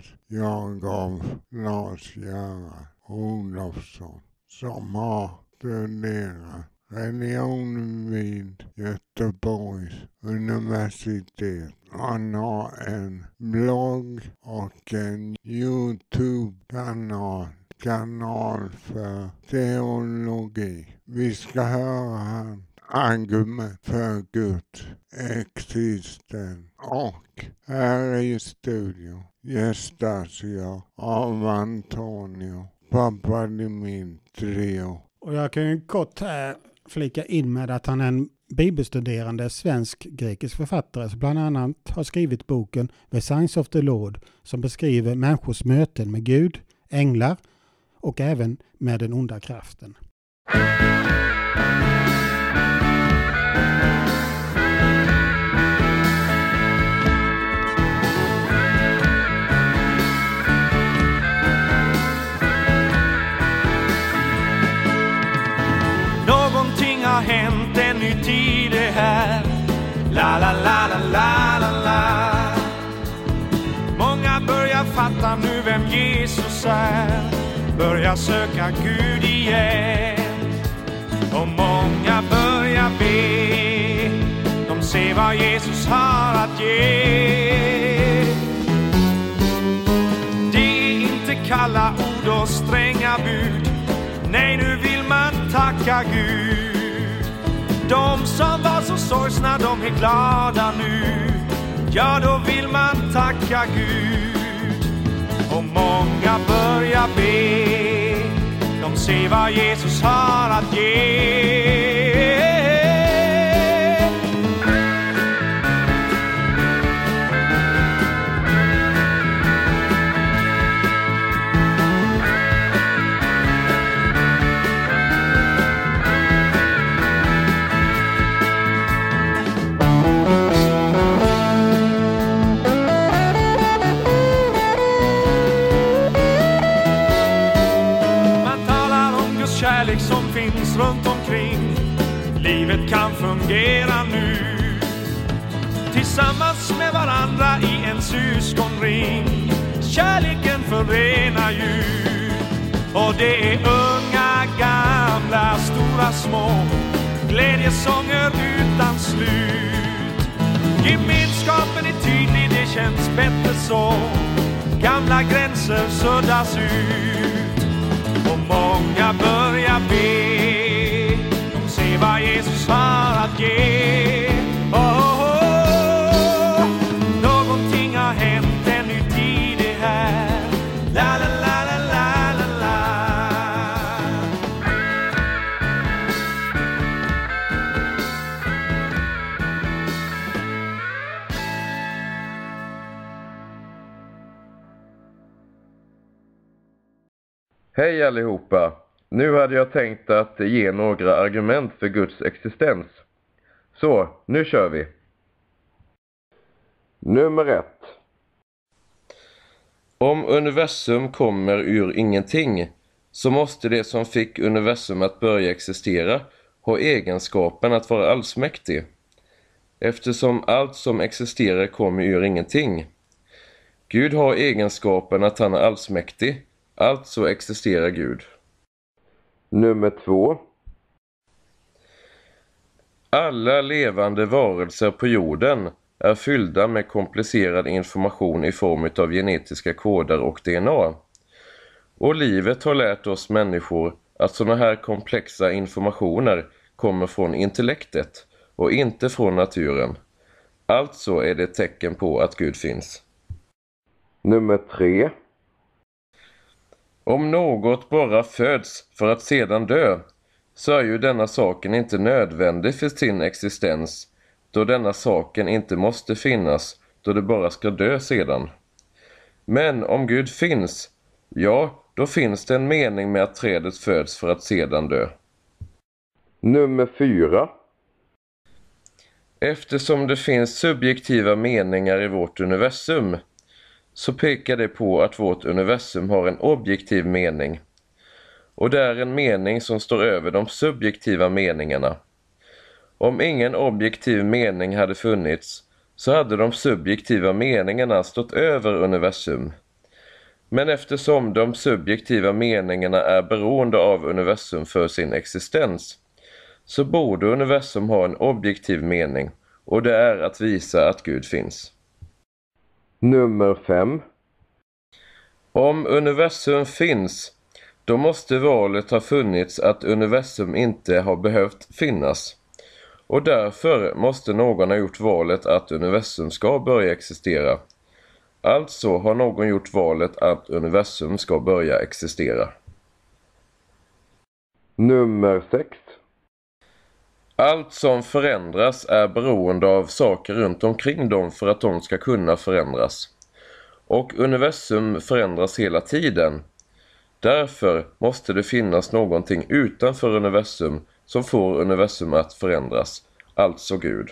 spelas jag av Lars-Göran Olofsson som har studerat religion vid Göteborgs universitet. Han har en blogg och en Youtube-kanal kanal för teologi. Vi ska höra hans argument för Guds existens. Och här i studion Gestasio, av Antonio Papadimitriou. Och jag kan ju kort här flika in med att han är en bibelstuderande svensk-grekisk författare som bland annat har skrivit boken The Signs of the Lord som beskriver människors möten med Gud, änglar och även med den onda kraften. Jesus. Börjar söka Gud igen. Och många börjar be. De ser vad Jesus har att ge. Det är inte kalla ord och stränga bud. Nej, nu vill man tacka Gud. De som var så sorgsna, de är glada nu. Ja, då vill man tacka Gud. Och många börjar be. De ser vad Jesus har att ge. Fungera nu. Tillsammans med varandra i en syskonring. Kärleken förenar ju. Och det är unga, gamla, stora, små. Glädjesånger utan slut. Gemenskapen är tydlig, det känns bättre så. Gamla gränser suddas ut. Och många börjar be de vad Jesus har att ge oh, oh, oh, oh. Någonting har hänt, en ny tid är här La, la, la, la, la, la, la Hej allihopa! Nu hade jag tänkt att ge några argument för Guds existens. Så, nu kör vi! Nummer ett. Om universum kommer ur ingenting så måste det som fick universum att börja existera ha egenskapen att vara allsmäktig. Eftersom allt som existerar kommer ur ingenting. Gud har egenskapen att han är allsmäktig, alltså existerar Gud. Nummer två. Alla levande varelser på jorden är fyllda med komplicerad information i form av genetiska koder och DNA. Och livet har lärt oss människor att sådana här komplexa informationer kommer från intellektet och inte från naturen. Alltså är det ett tecken på att Gud finns. Nummer tre. Om något bara föds för att sedan dö så är ju denna saken inte nödvändig för sin existens då denna saken inte måste finnas då det bara ska dö sedan. Men om Gud finns, ja, då finns det en mening med att trädet föds för att sedan dö. Nummer fyra. Eftersom det finns subjektiva meningar i vårt universum så pekar det på att vårt universum har en objektiv mening. Och det är en mening som står över de subjektiva meningarna. Om ingen objektiv mening hade funnits så hade de subjektiva meningarna stått över universum. Men eftersom de subjektiva meningarna är beroende av universum för sin existens så borde universum ha en objektiv mening och det är att visa att Gud finns. Nummer 5 Om universum finns då måste valet ha funnits att universum inte har behövt finnas. Och därför måste någon ha gjort valet att universum ska börja existera. Alltså har någon gjort valet att universum ska börja existera. Nummer 6 allt som förändras är beroende av saker runt omkring dem för att de ska kunna förändras. Och universum förändras hela tiden. Därför måste det finnas någonting utanför universum som får universum att förändras, alltså Gud.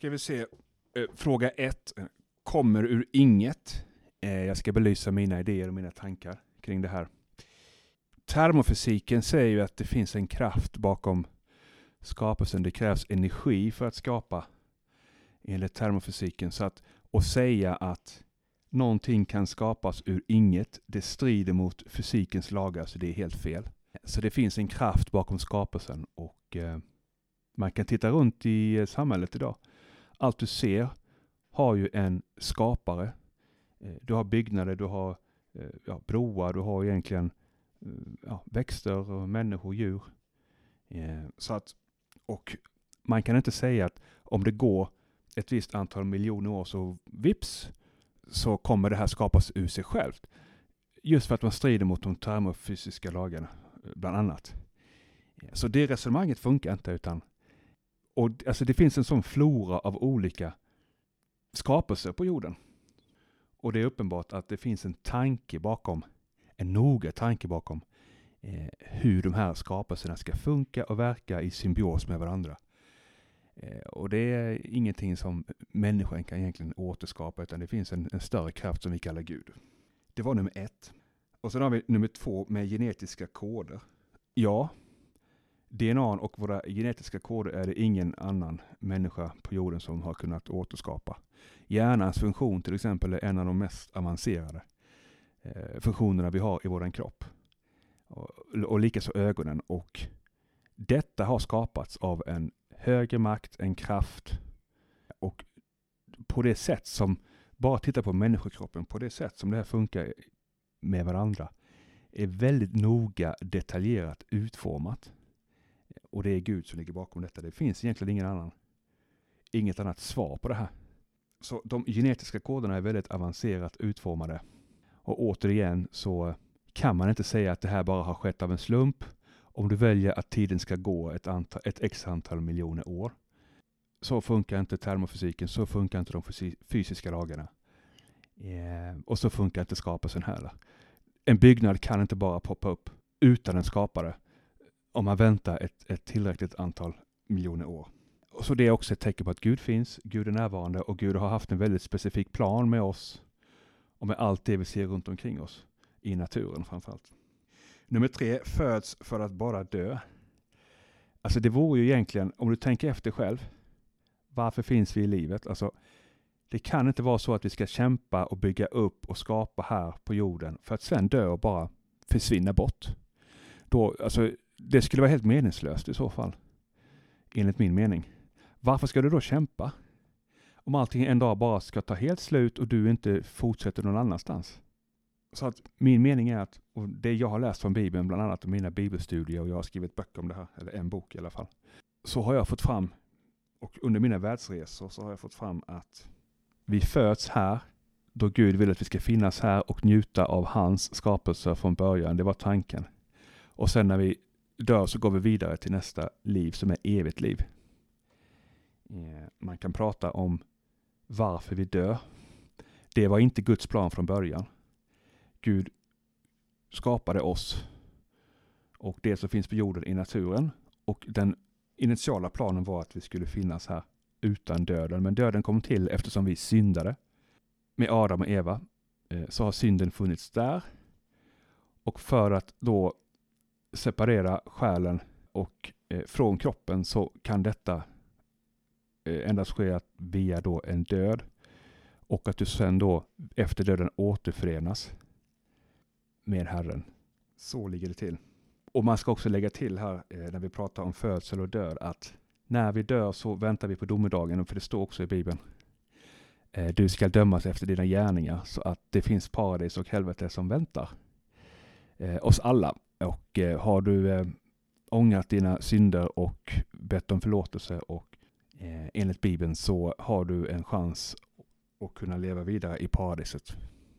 Ska vi se. Eh, fråga ett. Eh, kommer ur inget. Eh, jag ska belysa mina idéer och mina tankar kring det här. Termofysiken säger ju att det finns en kraft bakom skapelsen. Det krävs energi för att skapa enligt termofysiken. Så att, och säga att någonting kan skapas ur inget, det strider mot fysikens lagar, så det är helt fel. Så det finns en kraft bakom skapelsen och eh, man kan titta runt i samhället idag allt du ser har ju en skapare. Eh, du har byggnader, du har eh, ja, broar, du har egentligen eh, ja, växter, och människor, djur. Så att, och man kan inte säga att om det går ett visst antal miljoner år så vips så kommer det här skapas ur sig självt. Just för att man strider mot de termofysiska lagarna, bland annat. Så det resonemanget funkar inte, utan och alltså det finns en sån flora av olika skapelser på jorden. Och det är uppenbart att det finns en tanke bakom, en noga tanke bakom eh, hur de här skapelserna ska funka och verka i symbios med varandra. Eh, och det är ingenting som människan kan egentligen återskapa, utan det finns en, en större kraft som vi kallar Gud. Det var nummer ett. Och sen har vi nummer två med genetiska koder. Ja, DNA och våra genetiska koder är det ingen annan människa på jorden som har kunnat återskapa. Hjärnans funktion till exempel är en av de mest avancerade eh, funktionerna vi har i vår kropp. Och, och likaså ögonen. Och detta har skapats av en högre makt, en kraft och på det sätt som, bara titta på människokroppen, på det sätt som det här funkar med varandra, är väldigt noga detaljerat utformat. Och det är Gud som ligger bakom detta. Det finns egentligen ingen annan, inget annat svar på det här. Så de genetiska koderna är väldigt avancerat utformade. Och återigen så kan man inte säga att det här bara har skett av en slump om du väljer att tiden ska gå ett, antal, ett x antal miljoner år. Så funkar inte termofysiken, så funkar inte de fysiska lagarna. Yeah. Och så funkar inte skapelsen heller. En byggnad kan inte bara poppa upp utan en skapare om man väntar ett, ett tillräckligt antal miljoner år. Och så det är också ett tecken på att Gud finns, Gud är närvarande och Gud har haft en väldigt specifik plan med oss och med allt det vi ser runt omkring oss, i naturen framförallt. Nummer tre, föds för att bara dö. Alltså det vore ju egentligen, om du tänker efter själv, varför finns vi i livet? Alltså, det kan inte vara så att vi ska kämpa och bygga upp och skapa här på jorden för att sen dö och bara försvinna bort. Då, alltså, det skulle vara helt meningslöst i så fall, enligt min mening. Varför ska du då kämpa? Om allting en dag bara ska ta helt slut och du inte fortsätter någon annanstans. Så att min mening är att, och det jag har läst från Bibeln, bland annat mina bibelstudier, och jag har skrivit böcker om det här, eller en bok i alla fall, så har jag fått fram, och under mina världsresor så har jag fått fram att vi föds här, då Gud vill att vi ska finnas här och njuta av hans skapelse från början. Det var tanken. Och sen när vi dör så går vi vidare till nästa liv som är evigt liv. Eh, man kan prata om varför vi dör. Det var inte Guds plan från början. Gud skapade oss och det som finns på jorden i naturen. Och den initiala planen var att vi skulle finnas här utan döden. Men döden kom till eftersom vi syndade. Med Adam och Eva eh, så har synden funnits där. Och för att då separera själen och eh, från kroppen så kan detta eh, endast ske via då en död. Och att du sen då efter döden återförenas med Herren. Så ligger det till. Och man ska också lägga till här eh, när vi pratar om födsel och död att när vi dör så väntar vi på domedagen, för det står också i Bibeln. Eh, du ska dömas efter dina gärningar så att det finns paradis och helvete som väntar eh, oss alla. Och eh, har du eh, ångrat dina synder och bett om förlåtelse och eh, enligt Bibeln så har du en chans att kunna leva vidare i paradiset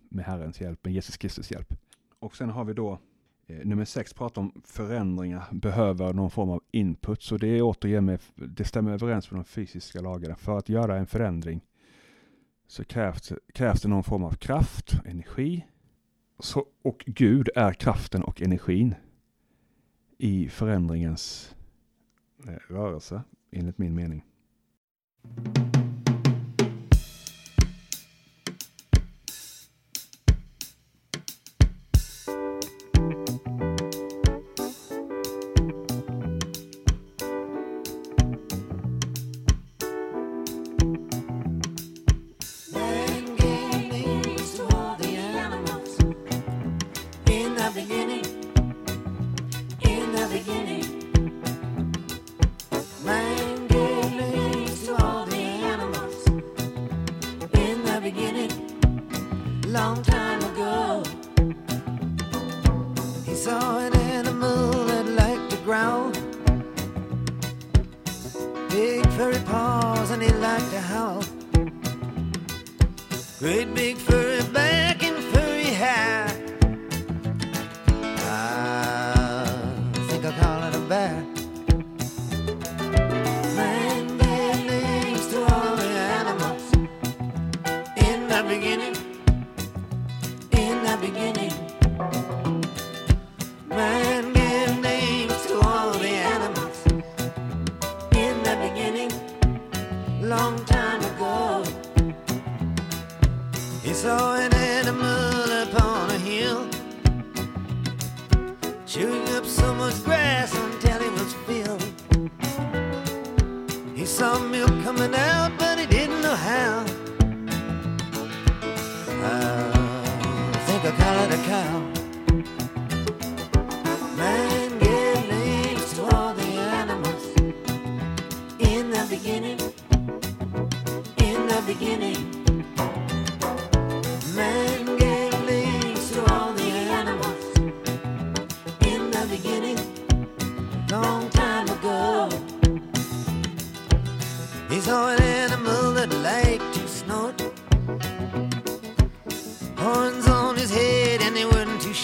med Herrens hjälp, med Jesus Kristus hjälp. Och sen har vi då eh, nummer sex, prata om förändringar, behöver någon form av input. Så det är återigen med, det stämmer överens med de fysiska lagarna. För att göra en förändring så krävs, krävs det någon form av kraft, energi. Så, och Gud är kraften och energin i förändringens eh, rörelse, enligt min mening.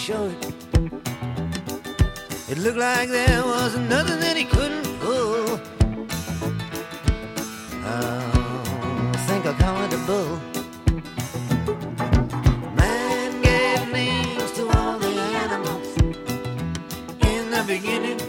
Short. It looked like there was nothing that he couldn't pull. I think I'll call it a bull. Man gave names to all the animals in the beginning.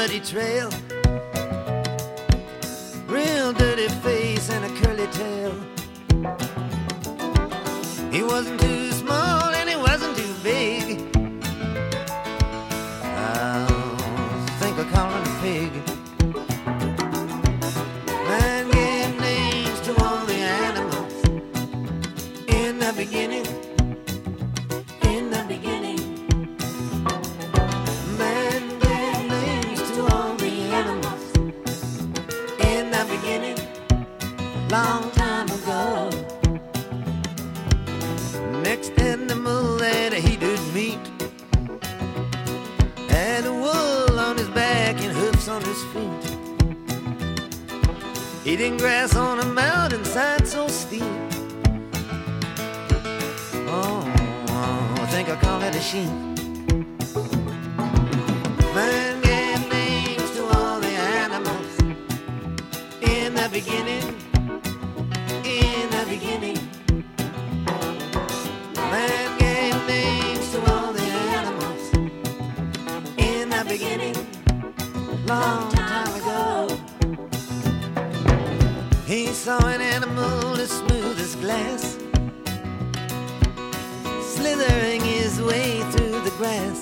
Muddy trail. Real dirty face and a curly tail. He wasn't too small and he wasn't too big. I think I call him a pig. Man saw an animal as smooth as glass, slithering his way through the grass.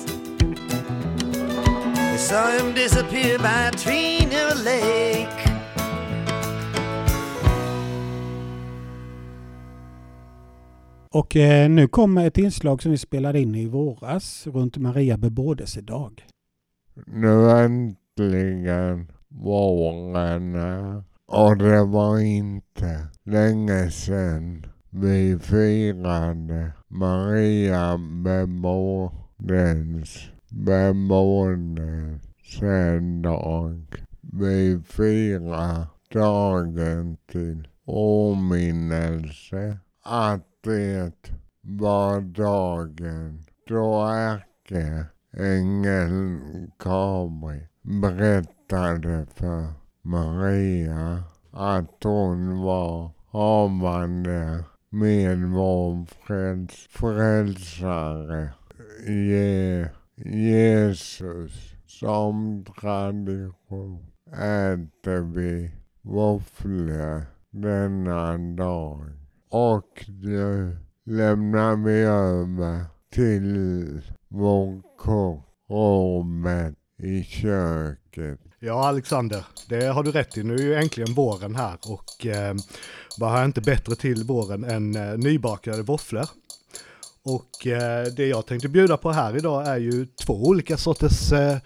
He saw him disappear by a tree near a lake. Och eh, nu kommer ett inslag som vi spelade in i våras runt Maria bebådelsedag. Nu äntligen våren är. Och det var inte länge sedan vi firade Maria bebådens bebådelsedag. Vi firar dagen till åminnelse att det var dagen då ärkeängeln Gabriel berättade för Maria att hon var havande med vår fräls frälsare Je Jesus. Som tradition äter vi våfflor denna dag. Och nu lämnar vi över till vår kock Robert i köket. Ja, Alexander, det har du rätt i. Nu är ju äntligen våren här och eh, vad har inte bättre till våren än eh, nybakade våfflor. Och eh, det jag tänkte bjuda på här idag är ju två olika sorters eh,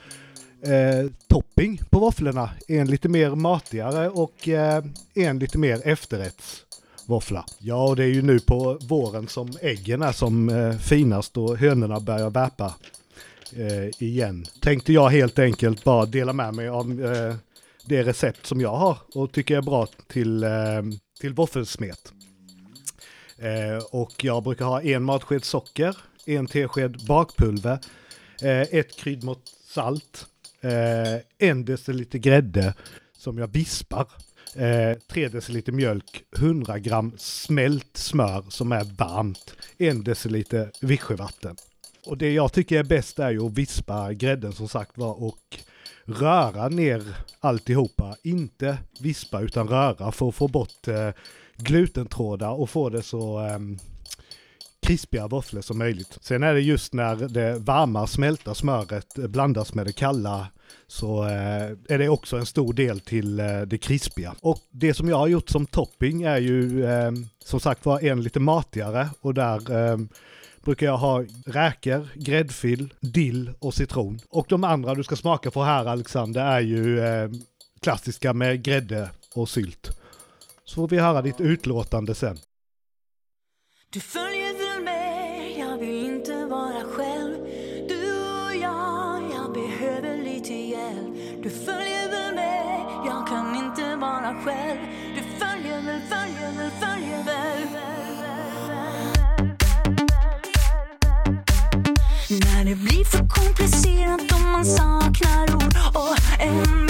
eh, topping på våfflorna. En lite mer matigare och eh, en lite mer efterrättsvåffla. Ja, och det är ju nu på våren som äggen är som eh, finast och hönorna börjar värpa eh, igen. Tänkte jag helt enkelt bara dela med mig av eh, det recept som jag har och tycker är bra till, eh, till våffelsmet. Eh, och jag brukar ha en matsked socker, en tesked bakpulver, eh, ett kryddmått salt, eh, en deciliter grädde som jag vispar, eh, 3 deciliter mjölk, 100 gram smält smör som är varmt, en deciliter vichyvatten. Och det jag tycker är bäst är ju att vispa grädden som sagt var och röra ner alltihopa. Inte vispa utan röra för att få bort eh, glutentrådar och få det så ehm, krispiga våfflor som möjligt. Sen är det just när det varma smälta smöret blandas med det kalla så eh, är det också en stor del till eh, det krispiga. Och det som jag har gjort som topping är ju ehm, som sagt var en lite matigare och där ehm, brukar jag ha räkor, gräddfil, dill och citron. Och de andra du ska smaka på här Alexander är ju eh, klassiska med grädde och sylt. Så får vi höra ditt utlåtande sen. Du följer för komplicerat om man saknar ord. Och en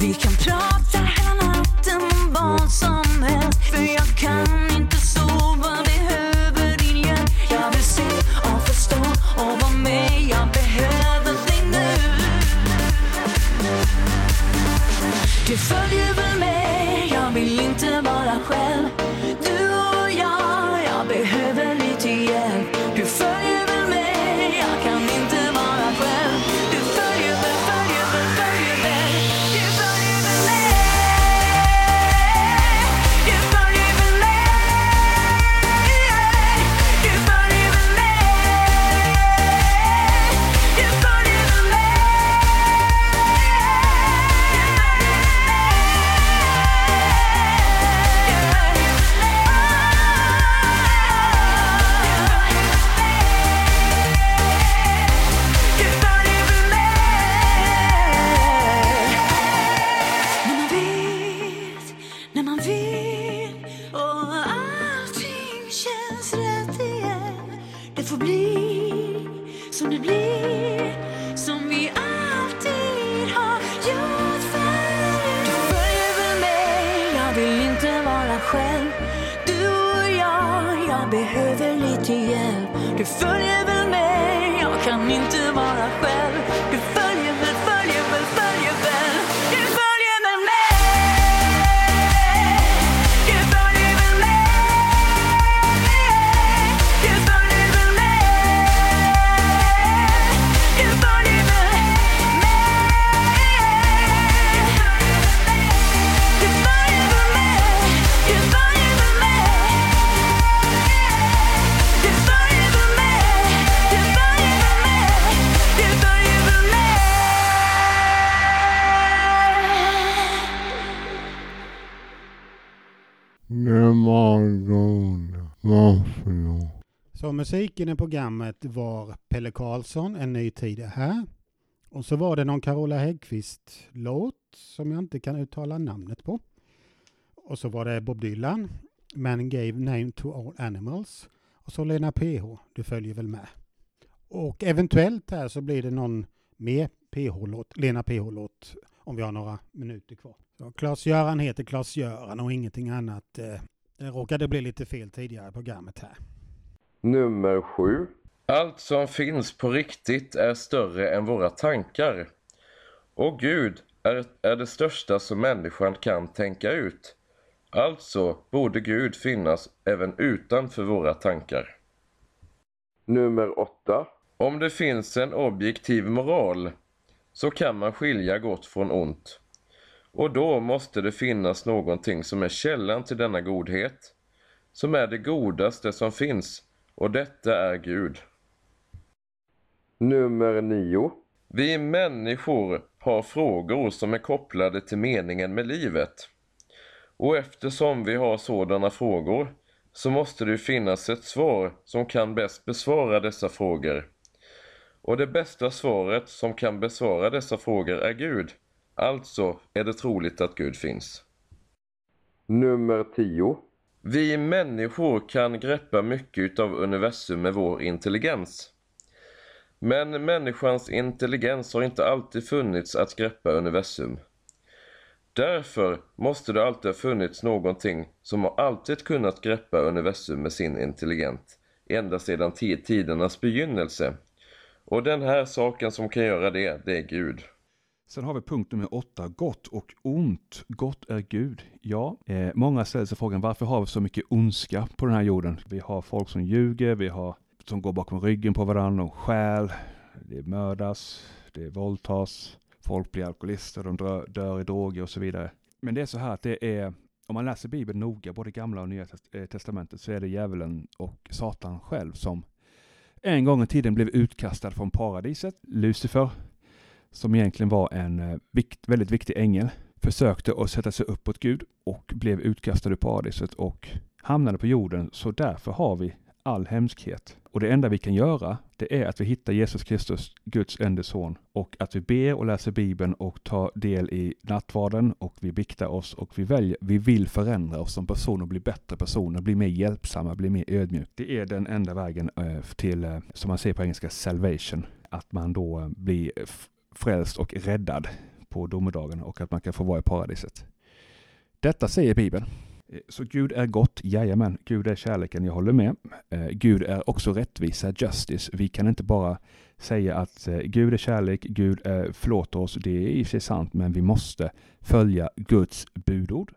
Vi kan prata hela natten om vad som helst för jag kan inte sova, behöver din hjälp. Jag vill se och förstå och vara med, jag behöver dig nu. Du följer väl med, jag vill inte vara själv Så musiken i programmet var Pelle Karlsson, En ny tid är här. Och så var det någon Carola Häggkvist-låt som jag inte kan uttala namnet på. Och så var det Bob Dylan, Man gave name to all animals. Och så Lena PH, du följer väl med. Och eventuellt här så blir det någon mer PH-låt, Lena PH-låt om vi har några minuter kvar. Klas-Göran heter Klas-Göran och ingenting annat. Eh, det råkade bli lite fel tidigare i programmet här. Nummer sju. Allt som finns på riktigt är större än våra tankar. Och Gud är, är det största som människan kan tänka ut. Alltså borde Gud finnas även utanför våra tankar. Nummer 8. Om det finns en objektiv moral så kan man skilja gott från ont. Och då måste det finnas någonting som är källan till denna godhet, som är det godaste som finns, och detta är Gud. Nummer 9. Vi människor har frågor som är kopplade till meningen med livet. Och eftersom vi har sådana frågor så måste det finnas ett svar som kan bäst besvara dessa frågor. Och det bästa svaret som kan besvara dessa frågor är Gud. Alltså är det troligt att Gud finns. Nummer 10. Vi människor kan greppa mycket av universum med vår intelligens. Men människans intelligens har inte alltid funnits att greppa universum. Därför måste det alltid ha funnits någonting som har alltid kunnat greppa universum med sin intelligens ända sedan tidernas begynnelse. Och den här saken som kan göra det, det är Gud. Sen har vi punkt nummer åtta, gott och ont. Gott är Gud. Ja, eh, många ställer sig frågan varför har vi så mycket ondska på den här jorden? Vi har folk som ljuger, vi har som går bakom ryggen på varandra, de stjäl, det mördas, det våldtas, folk blir alkoholister, de dör, dör i droger och så vidare. Men det är så här att det är, om man läser Bibeln noga, både gamla och nya eh, testamentet, så är det djävulen och Satan själv som en gång i tiden blev utkastad från paradiset. Lucifer, som egentligen var en eh, vikt, väldigt viktig ängel, försökte att sätta sig uppåt Gud och blev utkastad ur paradiset och hamnade på jorden. Så därför har vi all hemskhet. Och det enda vi kan göra, det är att vi hittar Jesus Kristus, Guds enda son, och att vi ber och läser Bibeln och tar del i nattvarden och vi biktar oss och vi väljer, vi vill förändra oss som personer, bli bättre personer, bli mer hjälpsamma, bli mer ödmjuk. Det är den enda vägen eh, till, eh, som man säger på engelska, salvation. Att man då blir frälst och räddad på domedagen och att man kan få vara i paradiset. Detta säger Bibeln. Eh, så Gud är gott, jajamän, Gud är kärleken, jag håller med. Eh, Gud är också rättvisa, justice. Vi kan inte bara säga att eh, Gud är kärlek, Gud förlåter oss, det är i sig sant, men vi måste följa Guds budord.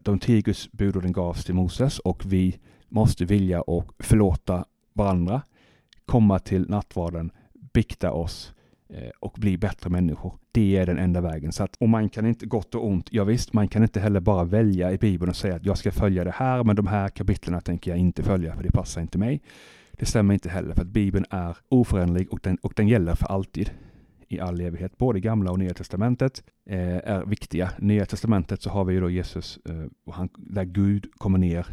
De tio Guds budorden gavs till Moses och vi måste vilja och förlåta varandra, komma till nattvarden, bikta oss, Eh, och bli bättre människor. Det är den enda vägen. Så att, och man kan inte, gott och ont, ja visst, man kan inte heller bara välja i Bibeln och säga att jag ska följa det här, men de här kapitlen tänker jag inte följa för det passar inte mig. Det stämmer inte heller för att Bibeln är oföränderlig och den, och den gäller för alltid i all evighet. Både gamla och nya testamentet eh, är viktiga. Nya testamentet så har vi ju då Jesus, eh, och han, där Gud kommer ner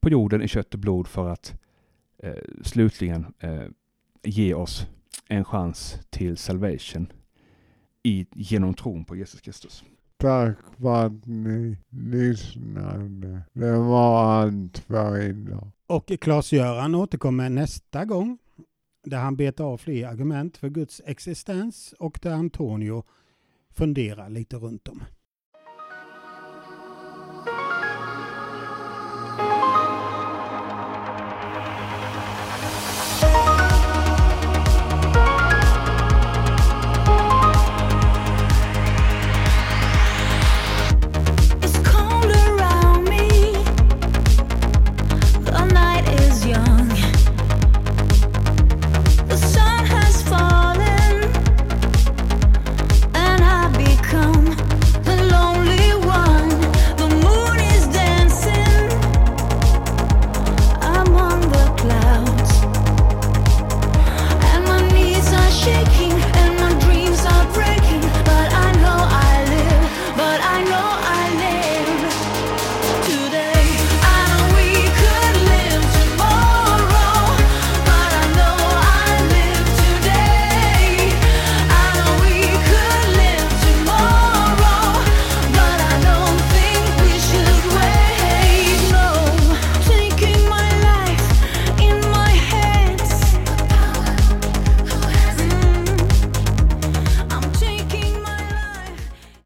på jorden i kött och blod för att eh, slutligen eh, ge oss en chans till salvation i, genom tron på Jesus Kristus. Tack för att ni lyssnade. Det var allt för idag. Och Claes-Göran återkommer nästa gång där han betar av fler argument för Guds existens och där Antonio funderar lite runt om.